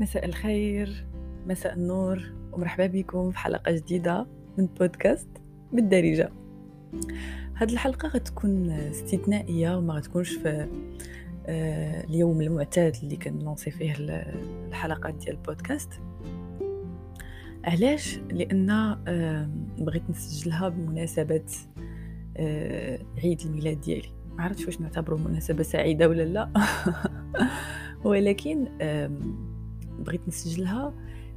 مساء الخير مساء النور ومرحبا بكم في حلقة جديدة من بودكاست بالدارجة. هاد الحلقة غتكون استثنائية وما غتكونش في آه، اليوم المعتاد اللي كنلونسي فيه الحلقات ديال البودكاست. علاش؟ لأن بغيت نسجلها بمناسبة آه، عيد الميلاد ديالي. ما عرفتش واش نعتبره مناسبة سعيدة ولا لا. ولكن بغيت نسجلها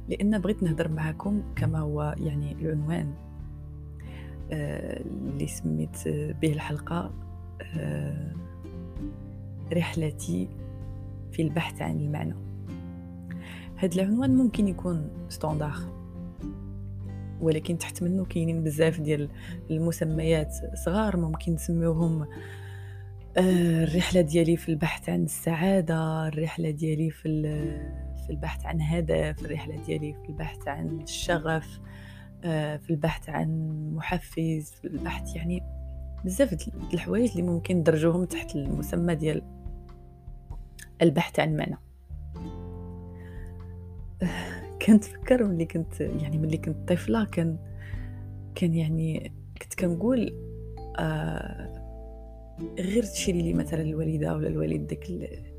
لأن بغيت نهضر معكم كما هو يعني العنوان. آه، اللي سميت به الحلقة آه، رحلتي في البحث عن المعنى. هذا العنوان ممكن يكون ستاندار ولكن تحت منه كاينين بزاف ديال المسميات صغار ممكن نسميوهم آه، الرحلة ديالي في البحث عن السعادة الرحلة ديالي في في البحث عن هدف الرحلة ديالي في البحث عن الشغف آه، في البحث عن محفز في البحث يعني بزاف الحوايج اللي ممكن ندرجوهم تحت المسمى ديال البحث عن معنى. كنت فكر ملي كنت يعني ملي كنت طفلة كان كان يعني كنت كنقول آه غير تشري لي مثلا الوالدة ولا الوالد ديك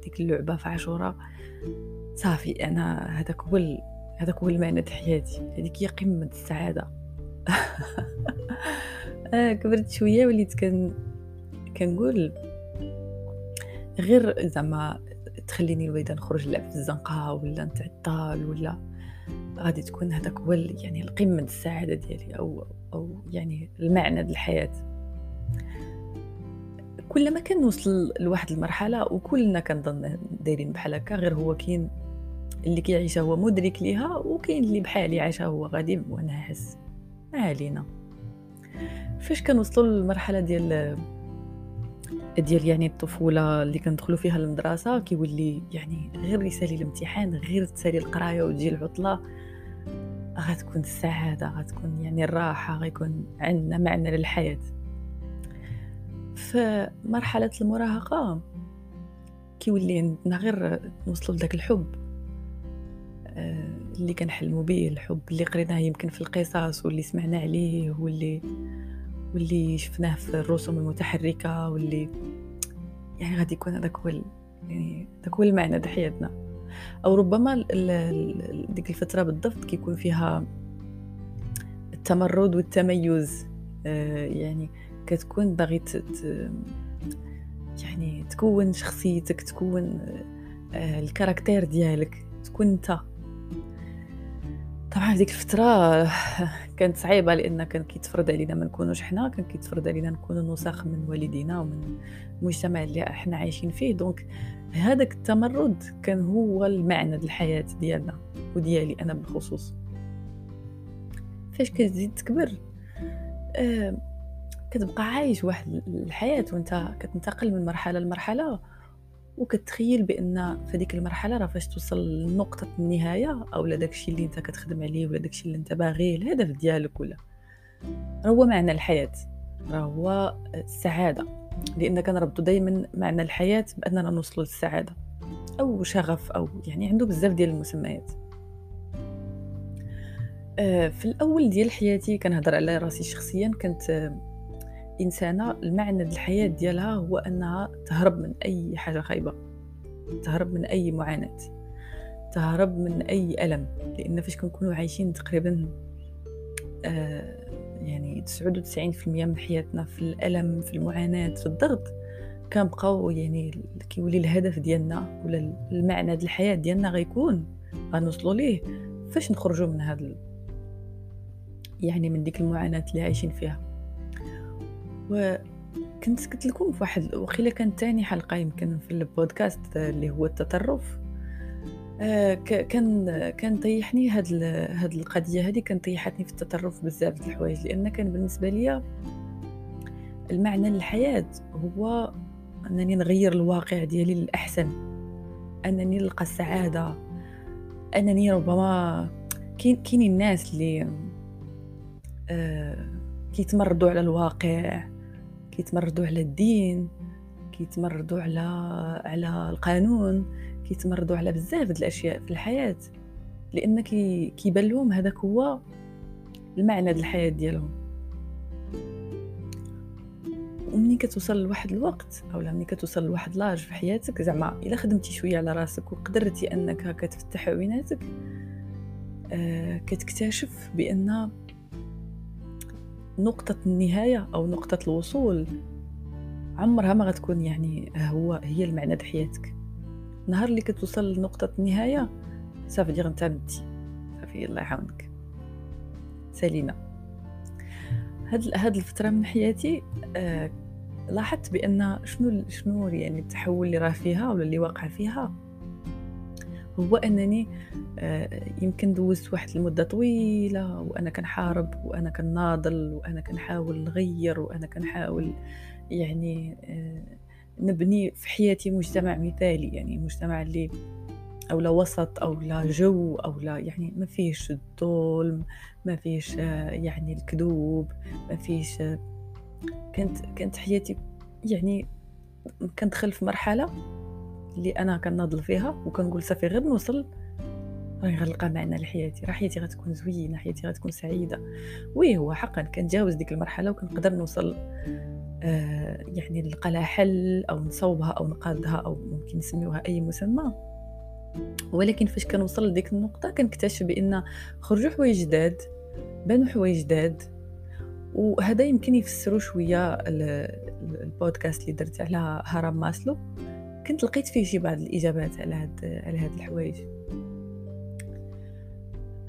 ديك اللعبة في عاشوراء. صافي أنا هذاك هو هذاك هو المعنى حياتي. هذيك هي قمة السعادة. آه كبرت شوية وليت كان كنقول غير زعما تخليني الوالده نخرج نلعب في الزنقة ولا نتعطل ولا غادي تكون هذاك هو يعني القمه السعادة ديالي أو أو يعني المعنى د الحياة. كلما كان نوصل لواحد المرحلة وكلنا كنظن دايرين بحال هكا غير هو كاين اللي كيعيشها هو مدرك ليها وكاين اللي بحالي عاشها هو غادي وأنا حس ما علينا. فاش كنوصلوا للمرحلة ديال ديال يعني الطفولة اللي كندخلوا فيها المدرسة كيولي يعني غير يسالي الامتحان غير تسالي القراية وتجي العطلة غتكون السعادة غتكون يعني الراحة غيكون عندنا معنى للحياة. في مرحلة المراهقة كيولي عندنا غير نوصلوا لذاك الحب. آه، اللي كنحلموا به الحب اللي قريناه يمكن في القصص واللي سمعنا عليه واللي واللي شفناه في الرسوم المتحركة واللي يعني غادي يكون هذاك هو يعني هذاك هو المعنى د حياتنا. أو ربما ديك الفترة بالضبط كيكون فيها التمرد والتميز. آه، يعني كتكون باغي يعني تكون شخصيتك تكون آه، الكاركتير ديالك تكون انت. طبعا ديك الفترة كانت صعيبة لأن كان كيتفرض علينا ما نكونوش حنا كان كيتفرض علينا نكونوا نسخ من والدينا ومن المجتمع اللي إحنا عايشين فيه. دونك هذاك التمرد كان هو المعنى الحياة ديالنا وديالي أنا بالخصوص. فاش كتزيد تكبر آه كتبقى عايش واحد الحياة وانت كتنتقل من مرحلة لمرحلة وكتخيل بأن في هذيك المرحلة راه فاش توصل لنقطة النهاية أو داكشي اللي انت كتخدم عليه ولا داكشي اللي انت باغيه الهدف ديالك ولا. هو معنى الحياة راه هو السعادة. لأن كنربطوا دائما معنى الحياة بأننا نوصل للسعادة أو شغف أو يعني عنده بزاف ديال المسميات. آه، في الأول ديال حياتي كنهضر على راسي شخصيا كنت إنسانة المعنى الحياة ديالها هو أنها تهرب من أي حاجة خايبة تهرب من أي معاناة تهرب من أي ألم لأن فاش كنكونوا عايشين تقريبا آه يعني تسعود وتسعين في المية من حياتنا في الألم في المعاناة في الضغط كنبقاو يعني كيولي الهدف ديالنا ولا المعنى ديال الحياة ديالنا غيكون غنوصلوا ليه. فاش نخرجوا من هذا يعني من ديك المعاناة اللي عايشين فيها؟ وكنت قلت لكم في واحد وخيلا كان تاني حلقة يمكن في البودكاست اللي هو التطرف. آه، كان كان طيحني هاد هاد القضية هذه كان طيحتني في التطرف بزاف د الحوايج لأن كان بالنسبة لي المعنى للحياة هو أنني نغير الواقع ديالي للأحسن أنني نلقى السعادة أنني ربما كاين الناس اللي آه كيتمردوا على الواقع. كيتمردوا على الدين كيتمردوا على على القانون كيتمردوا على بزاف د الأشياء في الحياة لأن كيبان لهم هذاك هو المعنى د الحياة ديالهم. ومني كتوصل لواحد الوقت أو ملي كتوصل لواحد لاج في حياتك زعما إلا خدمتي شوية على راسك وقدرتي أنك هكا تفتح عويناتك آه كتكتشف بأن نقطة النهاية أو نقطة الوصول. عمرها ما غتكون يعني هو هي المعنى د حياتك نهار اللي كتوصل لنقطة النهاية صافي دير انت متي صافي الله يعاونك. سالينا. هاد هاد الفترة من حياتي آه لاحظت بأن شنو شنو يعني التحول اللي راه فيها ولا اللي واقع فيها؟ هو أنني آه يمكن دوزت واحد المدة طويلة وأنا كنحارب وأنا كناضل وأنا كنحاول نغير وأنا كنحاول يعني آه نبني في حياتي مجتمع مثالي يعني مجتمع اللي أو لا وسط أو لا جو أو لا يعني ما فيش الظلم ما فيش آه، يعني الكذوب ما فيش آه، كانت كانت حياتي يعني كندخل في مرحلة. اللي أنا كناضل فيها وكنقول صافي غير نوصل راني غنلقى معنى لحياتي. راه حياتي غتكون زوينة حياتي غتكون سعيدة. وي هو حقا كنتجاوز ديك المرحلة وكنقدر نوصل آه يعني نلقى لها حل أو نصوبها أو نقادها أو ممكن نسميوها أي مسمى. ولكن فاش كنوصل لديك النقطة كنكتشف بأن خرجوا حوايج جداد بانوا حوايج جداد. وهذا يمكن يفسروا شوية البودكاست اللي درت على هرم ماسلو. كنت لقيت فيه شي بعض الإجابات على هاد على هاد الحوايج.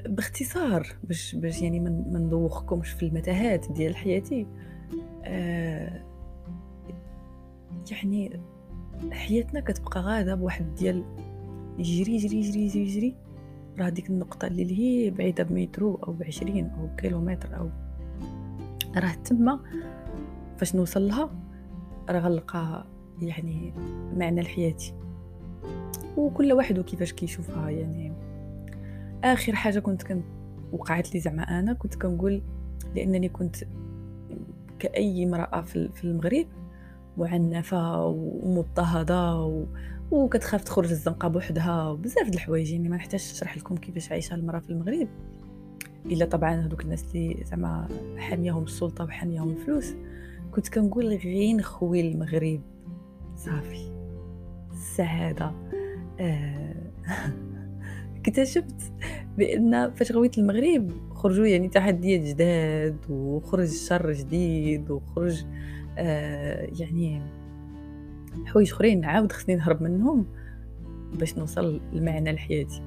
باختصار باش باش يعني ما ندوخكمش في المتاهات ديال حياتي آه يعني حياتنا كتبقى غاده بواحد ديال يجري يجري يجري يجري يجري راه ديك النقطة اللي هي بعيدة بمترو أو بعشرين أو كيلومتر أو راه تما فاش نوصل لها راه غنلقى يعني معنى لحياتي. وكل واحد وكيفاش كيشوفها يعني آخر حاجة كنت كان وقعت لي زعما أنا كنت كنقول لأنني كنت كأي امرأة في المغرب معنفة ومضطهدة و... وكتخاف تخرج الزنقة بوحدها وبزاف د الحوايج يعني ما نحتاجش نشرح لكم كيفاش عايشة المرأة في المغرب. إلا طبعا هذوك الناس اللي زعما حاميهم السلطة وحاميهم الفلوس. كنت كنقول غير نخوي المغرب. صافي. السعاده آه اكتشفت بأن فاش خويت المغرب خرجوا يعني تحديات جداد وخرج شر جديد وخرج آه يعني حوايج أخرين نعاود خصني نهرب منهم باش نوصل لمعنى لحياتي.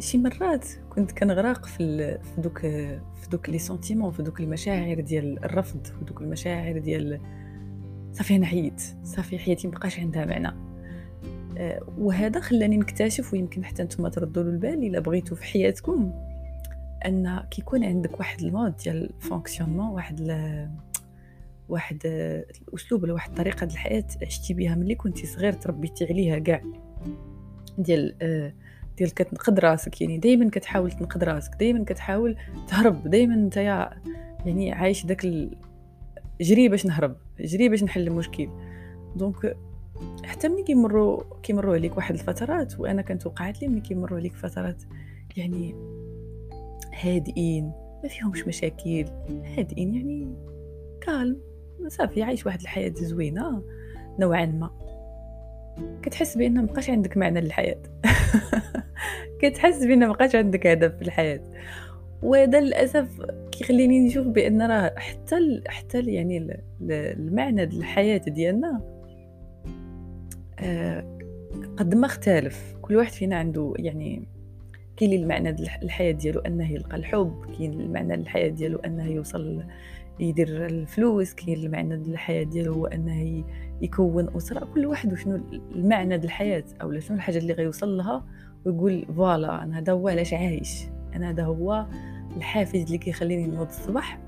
شي مرات كنت كنغرق في في دوك في دوك les sentiments في دوك المشاعر ديال الرفض ودوك المشاعر ديال صافي أنا حيت صافي حياتي مبقاش عندها معنى. آه، وهذا خلاني نكتشف ويمكن حتى نتوما تردوا البال إلا بغيتوا في حياتكم أن كيكون عندك واحد ال mode ديال fonctionnement واحد واحد الأسلوب ولا واحد الطريقة ديال الحياة عشتي بها ملي كنتي صغير تربيتي عليها كاع. ديال آه، ديال كتنقد راسك يعني دائما كتحاول تنقد راسك دائما كتحاول تهرب دائما انت يعني عايش داك ال... جري باش نهرب. جري باش نحل المشكل. دونك حتى ملي كيمروا كيمروا عليك واحد الفترات وأنا كانت وقعت لي ملي كيمروا عليك فترات يعني هادئين ما فيهمش مشاكل هادئين يعني كالم صافي عايش واحد الحياة زوينة نوعا ما. كتحس بأن مابقاش عندك معنى للحياة. كتحس بأن مابقاش عندك هدف في الحياة. وهذا للأسف كيخليني نشوف بأن راه حتى ال حتى ال يعني المعنى الحياة ديالنا آه قد ما اختلف. كل واحد فينا عنده يعني كاين المعنى الحياة ديالو أنه يلقى الحب كاين المعنى الحياة ديالو أنه يوصل يدير الفلوس كاين المعنى ديال الحياة ديالو هو أنه يكون أسرة. كل واحد وشنو المعنى ديال الحياة أو شنو الحاجة اللي غيوصل لها ويقول فوالا أنا هذا هو علاش عايش. أنا هذا هو الحافز اللي كيخليني نوض الصباح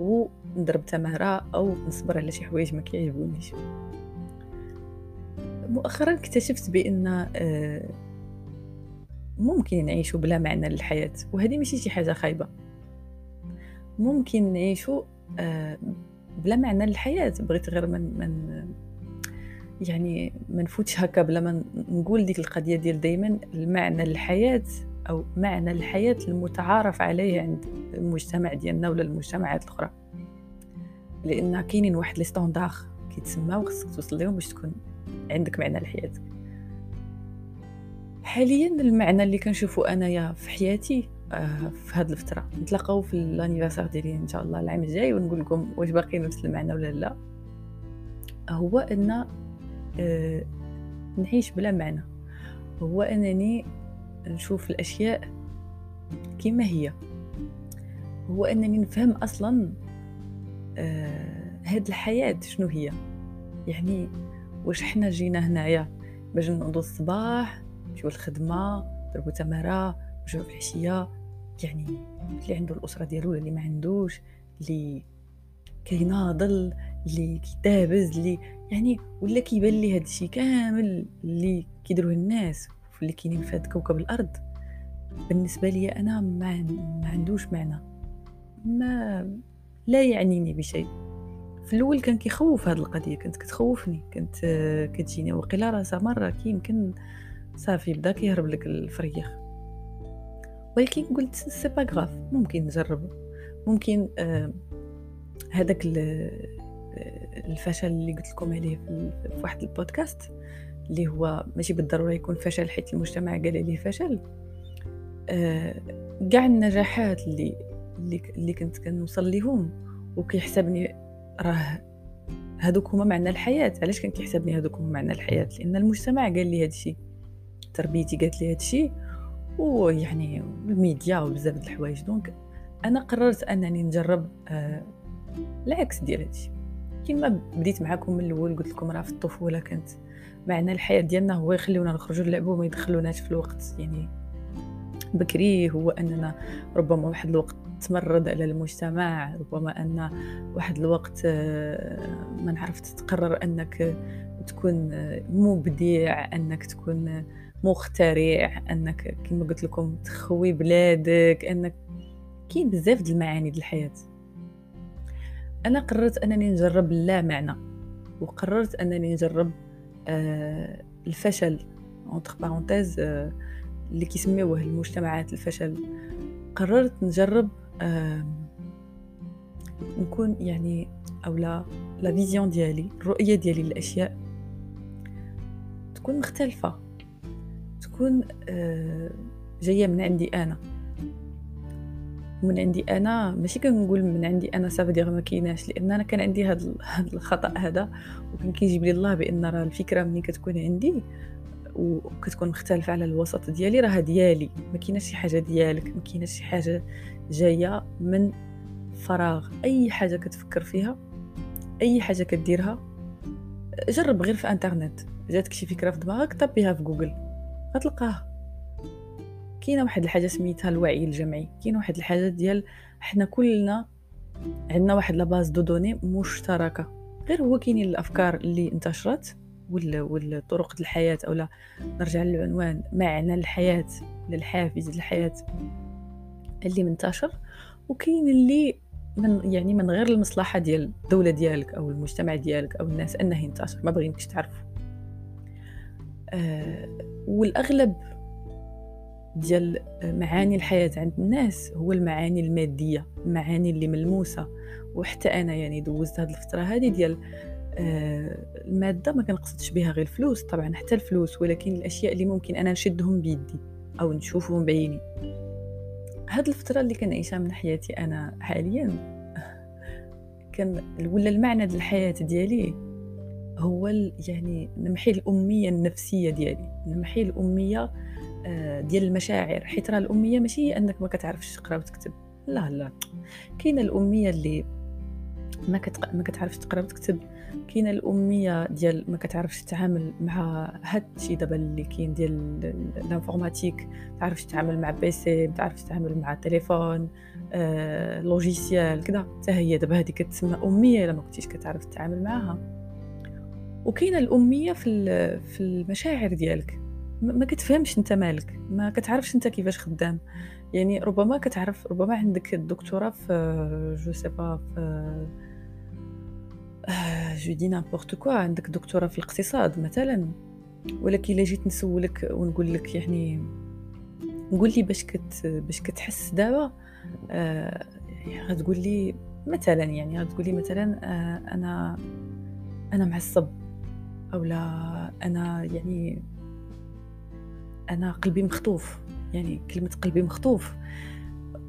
ونضرب تمارة أو نصبر على شي حوايج ما كيعجبونيش. مؤخرا اكتشفت بأن آه، ممكن نعيشوا بلا معنى للحياة وهذه ماشي شي حاجة خايبة. ممكن نعيشوا آه، بلا معنى للحياة بغيت غير من من يعني ما نفوتش هكا بلا ما نقول ديك القضية ديال دائما المعنى الحياة أو معنى الحياة المتعارف عليه عند المجتمع ديالنا ولا المجتمعات الأخرى. لأن كاينين واحد لي ستوندار كيتسمى خصك توصل لهم باش تكون عندك معنى لحياتك. حاليا المعنى اللي كنشوفو أنايا في حياتي آه، في هذه الفترة. نتلاقاو في الانيفرسار ديالي إن شاء الله العام الجاي ونقول لكم واش باقي نفس المعنى ولا لا. هو أن آه، نعيش بلا معنى. هو أنني نشوف الأشياء كما هي. هو أنني نفهم أصلا آه هاد الحياة شنو هي. يعني واش حنا جينا هنايا. باش نوضو الصباح نمشيو الخدمه نضربو تمارة نرجعو في العشية. يعني اللي عنده الأسرة ديالو اللي ما عندوش اللي كيناضل اللي كيدابز اللي يعني ولا كيبان لي هادشي كامل اللي كيديروه الناس. اللي كاينين في هذا كوكب الأرض. بالنسبة لي أنا ما, ما عندوش معنى. ما لا يعنيني بشيء. في الأول كان كيخوف هذه القضية كانت كتخوفني. كانت كتجيني وقيلا راسها مرة كي يمكن صافي بدا كيهرب لك الفريخ. ولكن قلت c'est pas grave ممكن نجرب. ممكن آه هذاك الفشل اللي قلت لكم عليه في واحد البودكاست. اللي هو ماشي بالضرورة يكون فشل حيت المجتمع قال لي فشل. آه كاع النجاحات اللي اللي, كنت كنوصل ليهم وكيحسبني راه هذوك هما معنى الحياة. علاش كان كيحسبني هذوك هما معنى الحياة؟ لأن المجتمع قال لي هذا الشيء تربيتي قالت لي هذا الشيء ويعني الميديا وبزاف د الحوايج. donc أنا قررت أنني نجرب آه العكس ديال هادشي. كيما بديت معكم من الأول قلت لكم راه في الطفولة كانت معنى الحياة ديالنا هو يخليونا نخرجوا نلعبوا وما يدخلوناش في الوقت. يعني بكري هو أننا ربما واحد الوقت تمرد على المجتمع ربما أن واحد الوقت آه، ما نعرف تقرر أنك تكون مبدع أنك تكون مخترع أنك كما قلت لكم تخوي بلادك أنك كاين بزاف د المعاني ديال الحياة. أنا قررت أنني نجرب لا معنى وقررت أنني نجرب آه الفشل entre parenthèses آه اللي كيسميوه المجتمعات الفشل. قررت نجرب آه نكون يعني أو la la vision ديالي الرؤية ديالي للأشياء تكون مختلفة تكون آه جاية من عندي أنا. من عندي أنا ماشي كنقول من عندي أنا صافي دير ما كايناش لأن أنا كان عندي هذا الخطأ هذا وكان كيجيب لي الله بأن راه الفكرة ملي كتكون عندي وكتكون مختلفة على الوسط ديالي راه ديالي. ما كايناش شي حاجة ديالك ما كايناش شي حاجة جاية من فراغ. أي حاجة كتفكر فيها أي حاجة كديرها جرب غير في إنترنت. جاتك شي فكرة في دماغك طبيها في جوجل. غتلقاها. كاينة واحد الحاجة سميتها الوعي الجمعي كاينة واحد الحاجة ديال حنا كلنا عندنا واحد la base de données مشتركة غير هو كاينين الأفكار اللي انتشرت ولا ولا طرق الحياة اولا نرجع للعنوان معنى الحياة للحافز الحياة اللي منتشر وكاين اللي من يعني من غير المصلحة ديال الدولة ديالك أو المجتمع ديالك أو الناس أنه ينتشر ما بغينكش تعرفوا آه والأغلب ديال معاني الحياة عند الناس هو المعاني المادية المعاني اللي ملموسة. وحتى أنا يعني دوزت هذه الفترة هذه ديال آه، المادة ما كنقصدش بها غير الفلوس طبعا حتى الفلوس ولكن الأشياء اللي ممكن أنا نشدهم بيدي أو نشوفهم بعيني. هاد الفترة اللي كنعيشها من حياتي أنا حاليا كان ولا المعنى ديال الحياة ديالي هو يعني نمحي الأمية النفسية ديالي نمحي الأمية ديال المشاعر. حيت راه الأمية ماشي أنك ما كتعرفش تقرأ وتكتب. لا لا. كاينة الأمية اللي ما كتق... ما كتعرفش تقرأ وتكتب. كاينة الأمية ديال ما كتعرفش تتعامل مع هاد الشيء دابا اللي كاين ديال ال informatique. تعرفش تتعامل مع PC ما تعرفش تتعامل مع تليفون آه، logiciel كذا حتى هي دابا هذه كتسمى أمية إلا ما كنتيش كتعرف تتعامل معاها. وكاينة الأمية في في المشاعر ديالك. ما كتفهمش انت مالك ما كتعرفش انت كيفاش خدام. يعني ربما كتعرف ربما عندك الدكتوراه في je sais pas في je dis n'importe quoi عندك دكتوراه في الاقتصاد مثلا. ولكن إلا جيت نسولك ونقول لك يعني نقول لي باش كت باش كتحس دابا آه غتقول لي مثلا يعني غتقول لي مثلا آه أنا أنا معصب أو لا أنا يعني أنا قلبي مخطوف. يعني كلمة قلبي مخطوف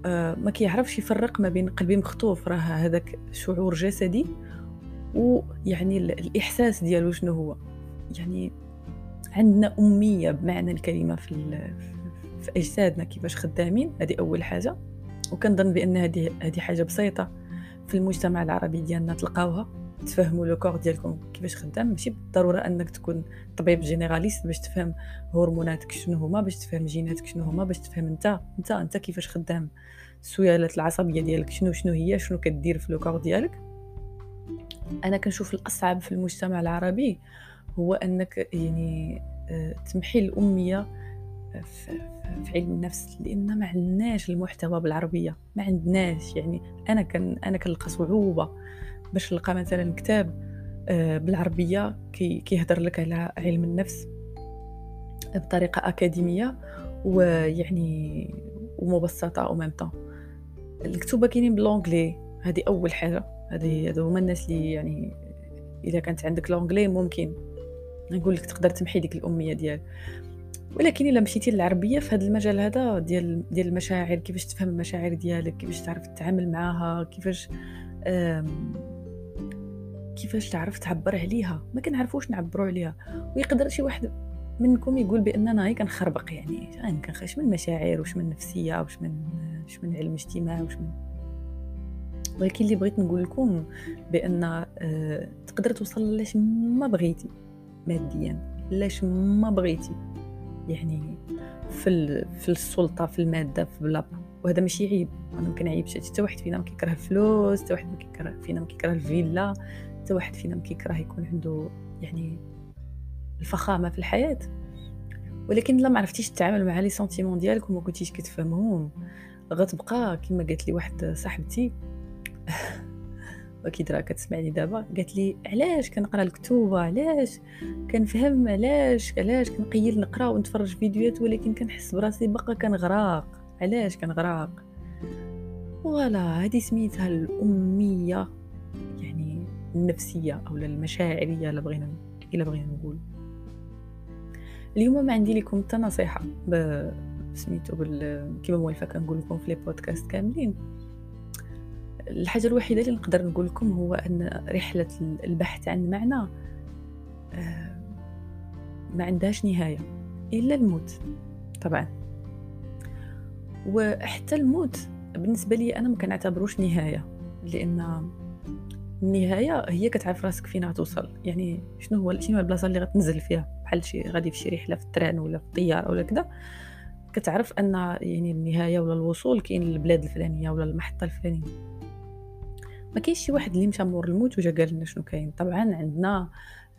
آه ما كيعرفش يفرق ما بين قلبي مخطوف راه هذاك شعور جسدي ويعني الإحساس ديالو شنو هو. يعني عندنا أمية بمعنى الكلمة في في أجسادنا كيفاش خدامين هذه أول حاجة. وكنظن بأن هذه هذه حاجة بسيطة في المجتمع العربي ديالنا تلقاوها. تفهموا le corps ديالكم كيفاش خدام. ماشي بالضرورة أنك تكون طبيب généraliste باش تفهم هرموناتك شنو هما باش تفهم جيناتك شنو هما باش تفهم أنت أنت أنت كيفاش خدام. السيالات العصبية ديالك شنو شنو هي شنو كدير في لو كور ديالك. أنا كنشوف الأصعب في المجتمع العربي هو أنك يعني آه، تمحي الأمية في علم النفس لأن ما عندناش المحتوى بالعربية. ما عندناش يعني أنا كان أنا كنلقى صعوبة. باش نلقى مثلا كتاب آه، بالعربية كي كيهضر لك على علم النفس بطريقة أكاديمية ويعني ومبسطة au même temps الكتوبة كاينين ب l'anglais هذه أول حاجة. هذه هذو هما الناس اللي يعني إذا كانت عندك l'anglais ممكن نقول لك تقدر تمحي ديك الأمية ديال ولكن إلا مشيتي للعربية في هذا المجال هذا ديال ديال المشاعر كيفاش تفهم المشاعر ديالك كيفاش تعرف تتعامل معاها كيفاش كيفاش تعرف تعبر عليها ما كنعرفوش نعبروا عليها. ويقدر شي واحد منكم يقول بأننا هي كنخربق يعني. أنا كنخش من مشاعر وش من نفسية وش من وش من علم اجتماع وش من ولكن اللي بغيت نقول لكم بأن آه تقدر توصل لاش ما بغيتي ماديا لاش ما بغيتي. يعني في في السلطة في المادة في بلا وهذا ماشي عيب. أنا ما كنعيبش. حتى واحد فينا ما كيكره الفلوس حتى واحد ما كيكره فينا ما كيكره الفيلا. حتى واحد فينا ما كيكره يكون عنده يعني الفخامة في الحياة. ولكن لا ما عرفتيش تتعامل مع les sentiments ديالك وما كنتيش كتفهمهم. غتبقى كما قالت لي واحد صاحبتي. وكي درا كتسمعني دابا. قالت لي علاش كنقرأ الكتوبه علاش كنفهم؟ علاش؟ علاش كنقيل نقرأ ونتفرج فيديوهات ولكن كنحس براسي باقا كنغراق علاش كنغراق فوالا هذه سميتها الأمية. النفسية أو المشاعريه الا بغينا إلا بغينا نقول. اليوم ما عندي لكم حتى نصيحة سميتو بال كيما موالفة كنقول لكم في لي بودكاست كاملين. الحاجة الوحيدة اللي نقدر نقول لكم هو أن رحلة البحث عن معنى آه، ما عندهاش نهاية إلا الموت طبعا. وحتى الموت بالنسبة لي أنا ما كنعتبروش نهاية لأن النهاية هي كتعرف راسك فين غتوصل يعني شنو هو شنو البلاصة اللي غتنزل فيها؟ بحال شي غادي في شي رحلة في ال train ولا في الطيارة ولا كذا كتعرف أن يعني النهاية ولا الوصول كاين للبلاد الفلانية ولا المحطة الفلانية. ما كاينش شي واحد اللي مشى مور الموت وجا قال لنا شنو كاين. طبعا عندنا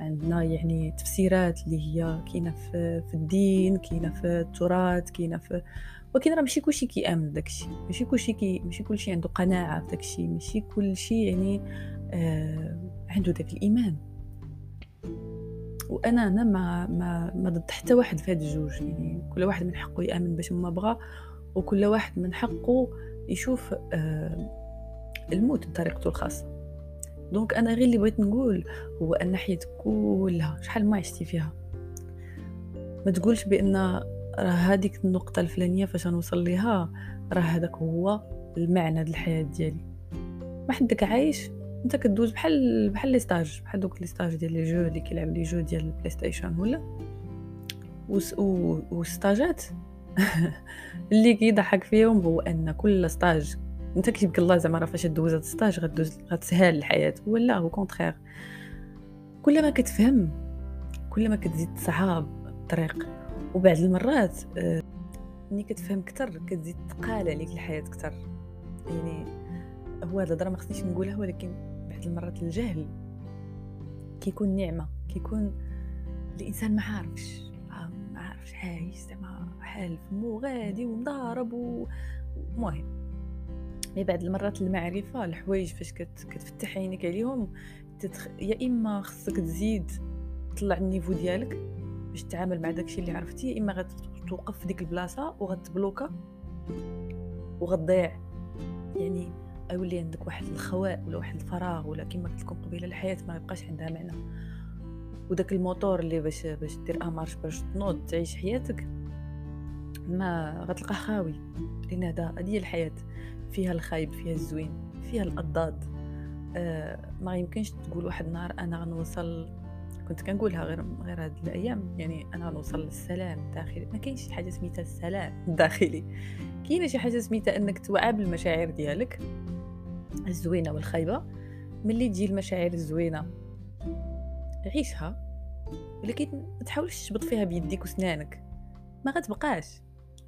عندنا يعني تفسيرات اللي هي كاينة في, في الدين كاينة في التراث كاينة في ولكن راه ماشي كلشي كيامن داكشي ماشي كلشي كي ماشي كلشي عنده قناعة في داكشي ماشي كلشي يعني آه عنده داك الإيمان. وأنا أنا ما ما ما ضد حتى واحد في هاد الجوج. يعني كل واحد من حقه يآمن باش ما بغى وكل واحد من حقه يشوف آه الموت بطريقته الخاصة. donc أنا غير اللي بغيت نقول هو أن حياتك كلها شحال ما عشتي فيها. ما تقولش بأن راه هذيك النقطة الفلانية فاش نوصل ليها راه هذاك هو المعنى ديال الحياة ديالي. ما حدك عايش أنت كدوز بحال بحال les stages بحال دوك les stages ديال les jeux اللي كيلعب les jeux ديال البلاي ستيشن ولا وستاجات اللي كيضحك فيهم هو أن كل stage انت كيجيبك الله زعما راه فاش دوز هاد ال stage غدوز غتسهل الحياة. ولا هو contraire كل ما كتفهم كل ما كتزيد تصعاب الطريق. وبعد المرات آه، ملي كتفهم كتر كتزيد تقال عليك الحياة كتر. يعني هو هاد الهضرة ما خصنيش نقولها ولكن بعد المرات الجهل كيكون نعمة كيكون الإنسان ما عارفش ما عارفش عايش زعما حال فمو غادي ومضارب ومهم مي بعد المرات المعرفة الحوايج فاش كت... كتفتح عينيك عليهم تتخ... يا إما خصك تزيد تطلع النيفو ديالك باش تتعامل مع داكشي اللي عرفتي يا إما غتوقف في ديك البلاصة وغتبلوكا وغتضيع. يعني يولي عندك واحد الخواء ولا واحد الفراغ ولا كما قلت لكم قبيلة الحياة ما يبقاش عندها معنى. وداك الموتور اللي باش باش دير أمارش باش تنوض تعيش حياتك ما غتلقاه خاوي. لأن هذا هذه الحياة. فيها الخايب فيها الزوين فيها الأضداد. آه ما يمكنش تقول واحد النهار أنا غنوصل كنت كنقولها غير غير هاد الأيام. يعني أنا غنوصل للسلام الداخلي. ما كاينش شي حاجة سميتها السلام الداخلي. كاينة شي حاجة سميتها إنك توعى بالمشاعر ديالك الزوينة والخايبة. ملي تجي المشاعر الزوينة عيشها. ولكن ما تحاولش تشبط فيها بيديك وسنانك. ما غتبقاش.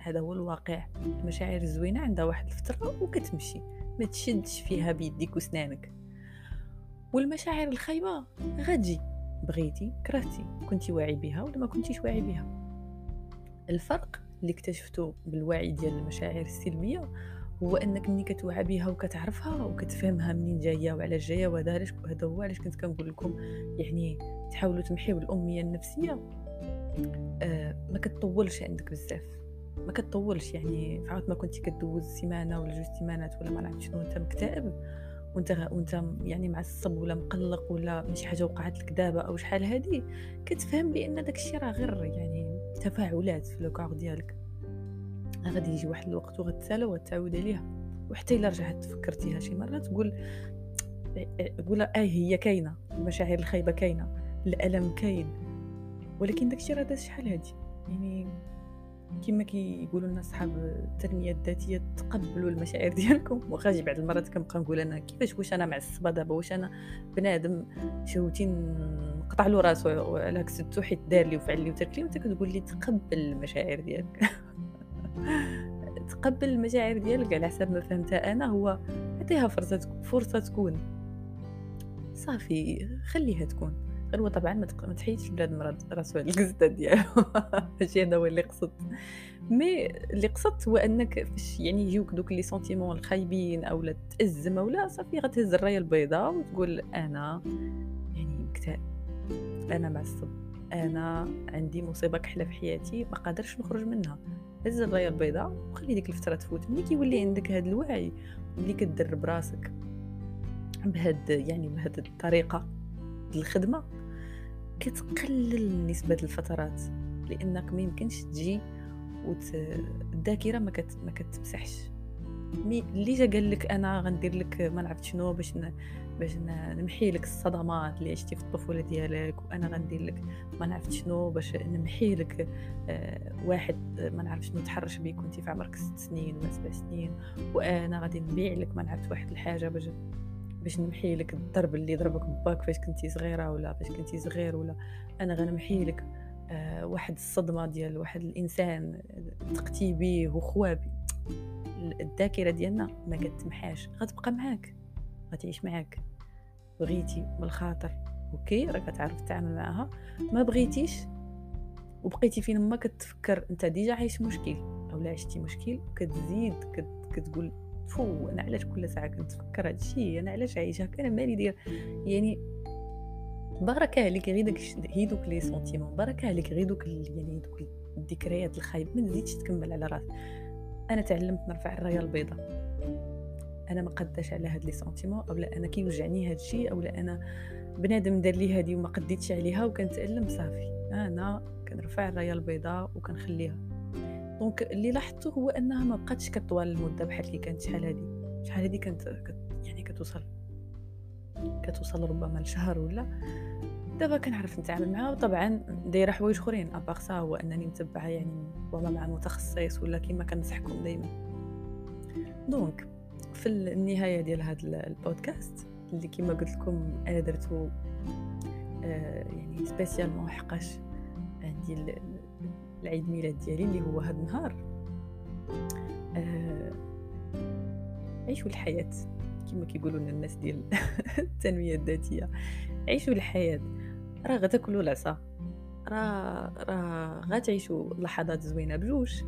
هذا هو الواقع. المشاعر الزوينة عندها واحد الفترة وكتمشي ما تشدش فيها بيديك وسنانك. والمشاعر الخايبة غتجي بغيتي كرهتي كنتي واعي بها ولا ما كنتيش واعي بها؟ الفرق اللي اكتشفته بالوعي ديال المشاعر السلبية هو أنك ملي كتوعى بها وكتعرفها وكتفهمها منين جاية وعلاش جاية وهذا علاش هذا هو علاش كنت كنقول لكم يعني تحاولوا تمحيو الاميه النفسية. آه ما كتطولش عندك بزاف. ما كتطولش يعني فعاود ما كنتي كدوز سيمانة ولا جوج سيمانات ولا ما نعرف شنو أنت مكتئب وأنت وأنت يعني معصب ولا مقلق ولا شي حاجة وقعت لك دابا أو شحال هادي كتفهم بأن داك الشيء راه غير يعني تفاعلات في لوكار ديالك. غادي يجي واحد الوقت وغتسالى وغتعاود عليها. وحتى إلا رجعت تفكرتيها شي مرة تقول قول آه هي كاينة المشاعر الخايبة كاينة الألم كاين. ولكن داكشي راه داز شحال هادي؟ يعني كما كيقولوا لنا صحاب التنمية الذاتية تقبلوا المشاعر ديالكم. واخا بعض المرات كنبقى نقول أنا كيفاش واش أنا معصبه دابا واش أنا بنادم شوتي نقطع له راسو على كسدتو حيت دار لي وفعل لي وترك لي. وانت كتقول لي تقبل المشاعر ديالك. تقبل المشاعر ديالك على حسب ما فهمتها أنا هو عطيها فرصة فرصة تكون. صافي خليها تكون. هو طبعا ما تحيدش بلاد مرض راسو على القزده ديالو. ماشي هذا هو اللي قصدت. mais اللي قصدت هو أنك فاش يعني يجيوك دوك les sentiments الخايبين أو لا تأزم أو لا صافي غتهز الراية البيضاء وتقول أنا يعني مكتئب أنا معصب. أنا عندي مصيبة كحلة في حياتي ما قادرش نخرج منها. هز الراية البيضاء وخلي ديك الفترة تفوت. ملي كيولي عندك هذا الوعي ملي كدرب راسك بهاد يعني بهاد الطريقة الخدمة كتقلل نسبة الفترات لأنك ما يمكنش تجي وت... ما, كت... ما كتمسحش. مي اللي جا قال لك أنا غندير لك ما نعرف شنو باش ن... باش نمحي لك الصدمات اللي عشتي في الطفولة ديالك وأنا غندير لك ما نعرف شنو باش نمحي لك آه واحد ما نعرف شنو تحرش بك كنتي في عمرك ست سنين ولا سبع سنين وأنا غادي نبيع لك ما نعرف واحد الحاجة باش باش نمحي لك الضرب اللي ضربك باك فاش كنتي صغيرة ولا فاش كنتي صغير ولا أنا غنمحي لك آه واحد الصدمة ديال واحد الإنسان تقتي بيه وخوابي الذاكرة ديالنا ما كتمحاش غتبقى معاك غتعيش معاك. بغيتي بالخاطر OK راك تعرف تتعامل معها ما بغيتيش وبقيتي فين ما كتفكر أنت déjà عايش مشكل أو لا عشتي مشكل كتزيد كت... كتقول فو أنا علاش كل ساعة كنتفكر هذا الشيء؟ أنا علاش عايش هكا؟ أنا مالي دير يعني بارك عليك غير داك هي دوك les sentiments بارك عليك غير دوك يعني دوك الذكريات الخايبة ما تزيدش تكمل على راسك. أنا تعلمت نرفع الراية البيضاء. أنا ما قداش على هاد les sentiments اولا أنا كيوجعني هاد الشيء اولا أنا بنادم دار لي هادي وما قديتش عليها وكنتألم صافي. أنا كنرفع الراية البيضاء وكنخليها. donc اللي لاحظته هو أنها ما بقاتش كطوال المدة بحال اللي كانت شحال هادي. شحال هادي كانت كت يعني كتوصل كتوصل ربما لشهر ولا. دابا كنعرف نتعامل معها وطبعا دايرة حوايج أخرين اباغ سا هو أنني متبعة يعني ربما مع متخصص ولا كيما كنصحكم دائما donc في النهاية ديال هذا البودكاست اللي كما قلت لكم أنا درته آه يعني spécialement حقاش عندي العيد ميلاد ديالي اللي هو هذا النهار. آه عيشوا الحياة. كما كيقولوا لنا الناس ديال التنمية الذاتية. عيشوا الحياة. راه غتاكلوا العصا. راه راه غتعيشوا لحظات زوينة بجوج.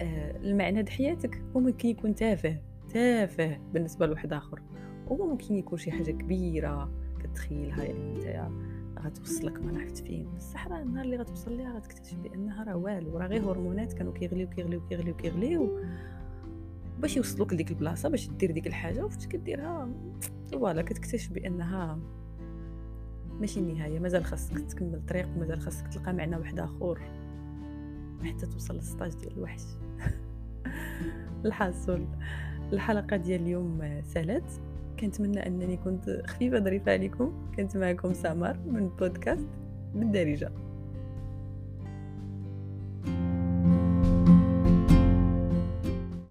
آه المعنى د حياتك ممكن يكون تافه تافه بالنسبة لواحد آخر. وممكن يكون شي حاجة كبيرة كتخيلها يعني نتايا غتوصلك ما عرفت فين. بصح راه النهار اللي غتوصل ليها غتكتشف بأنها راه والو راه غير هرمونات كانوا كيغليو كيغليو كيغليو كيغليو. باش يوصلوك لديك البلاصة باش دير ديك الحاجة وفاش كديرها فوالا كتكتشف بأنها ماشي النهاية مازال خاصك تكمل الطريق ومازال خاصك تلقى معنى واحد آخر حتى توصل للسطاج ديال الوحش. الحاصل الحلقة ديال اليوم سالات كنتمنى أنني كنت خفيفة ظريفة عليكم. كنت معكم سمر من بودكاست بالدارجة.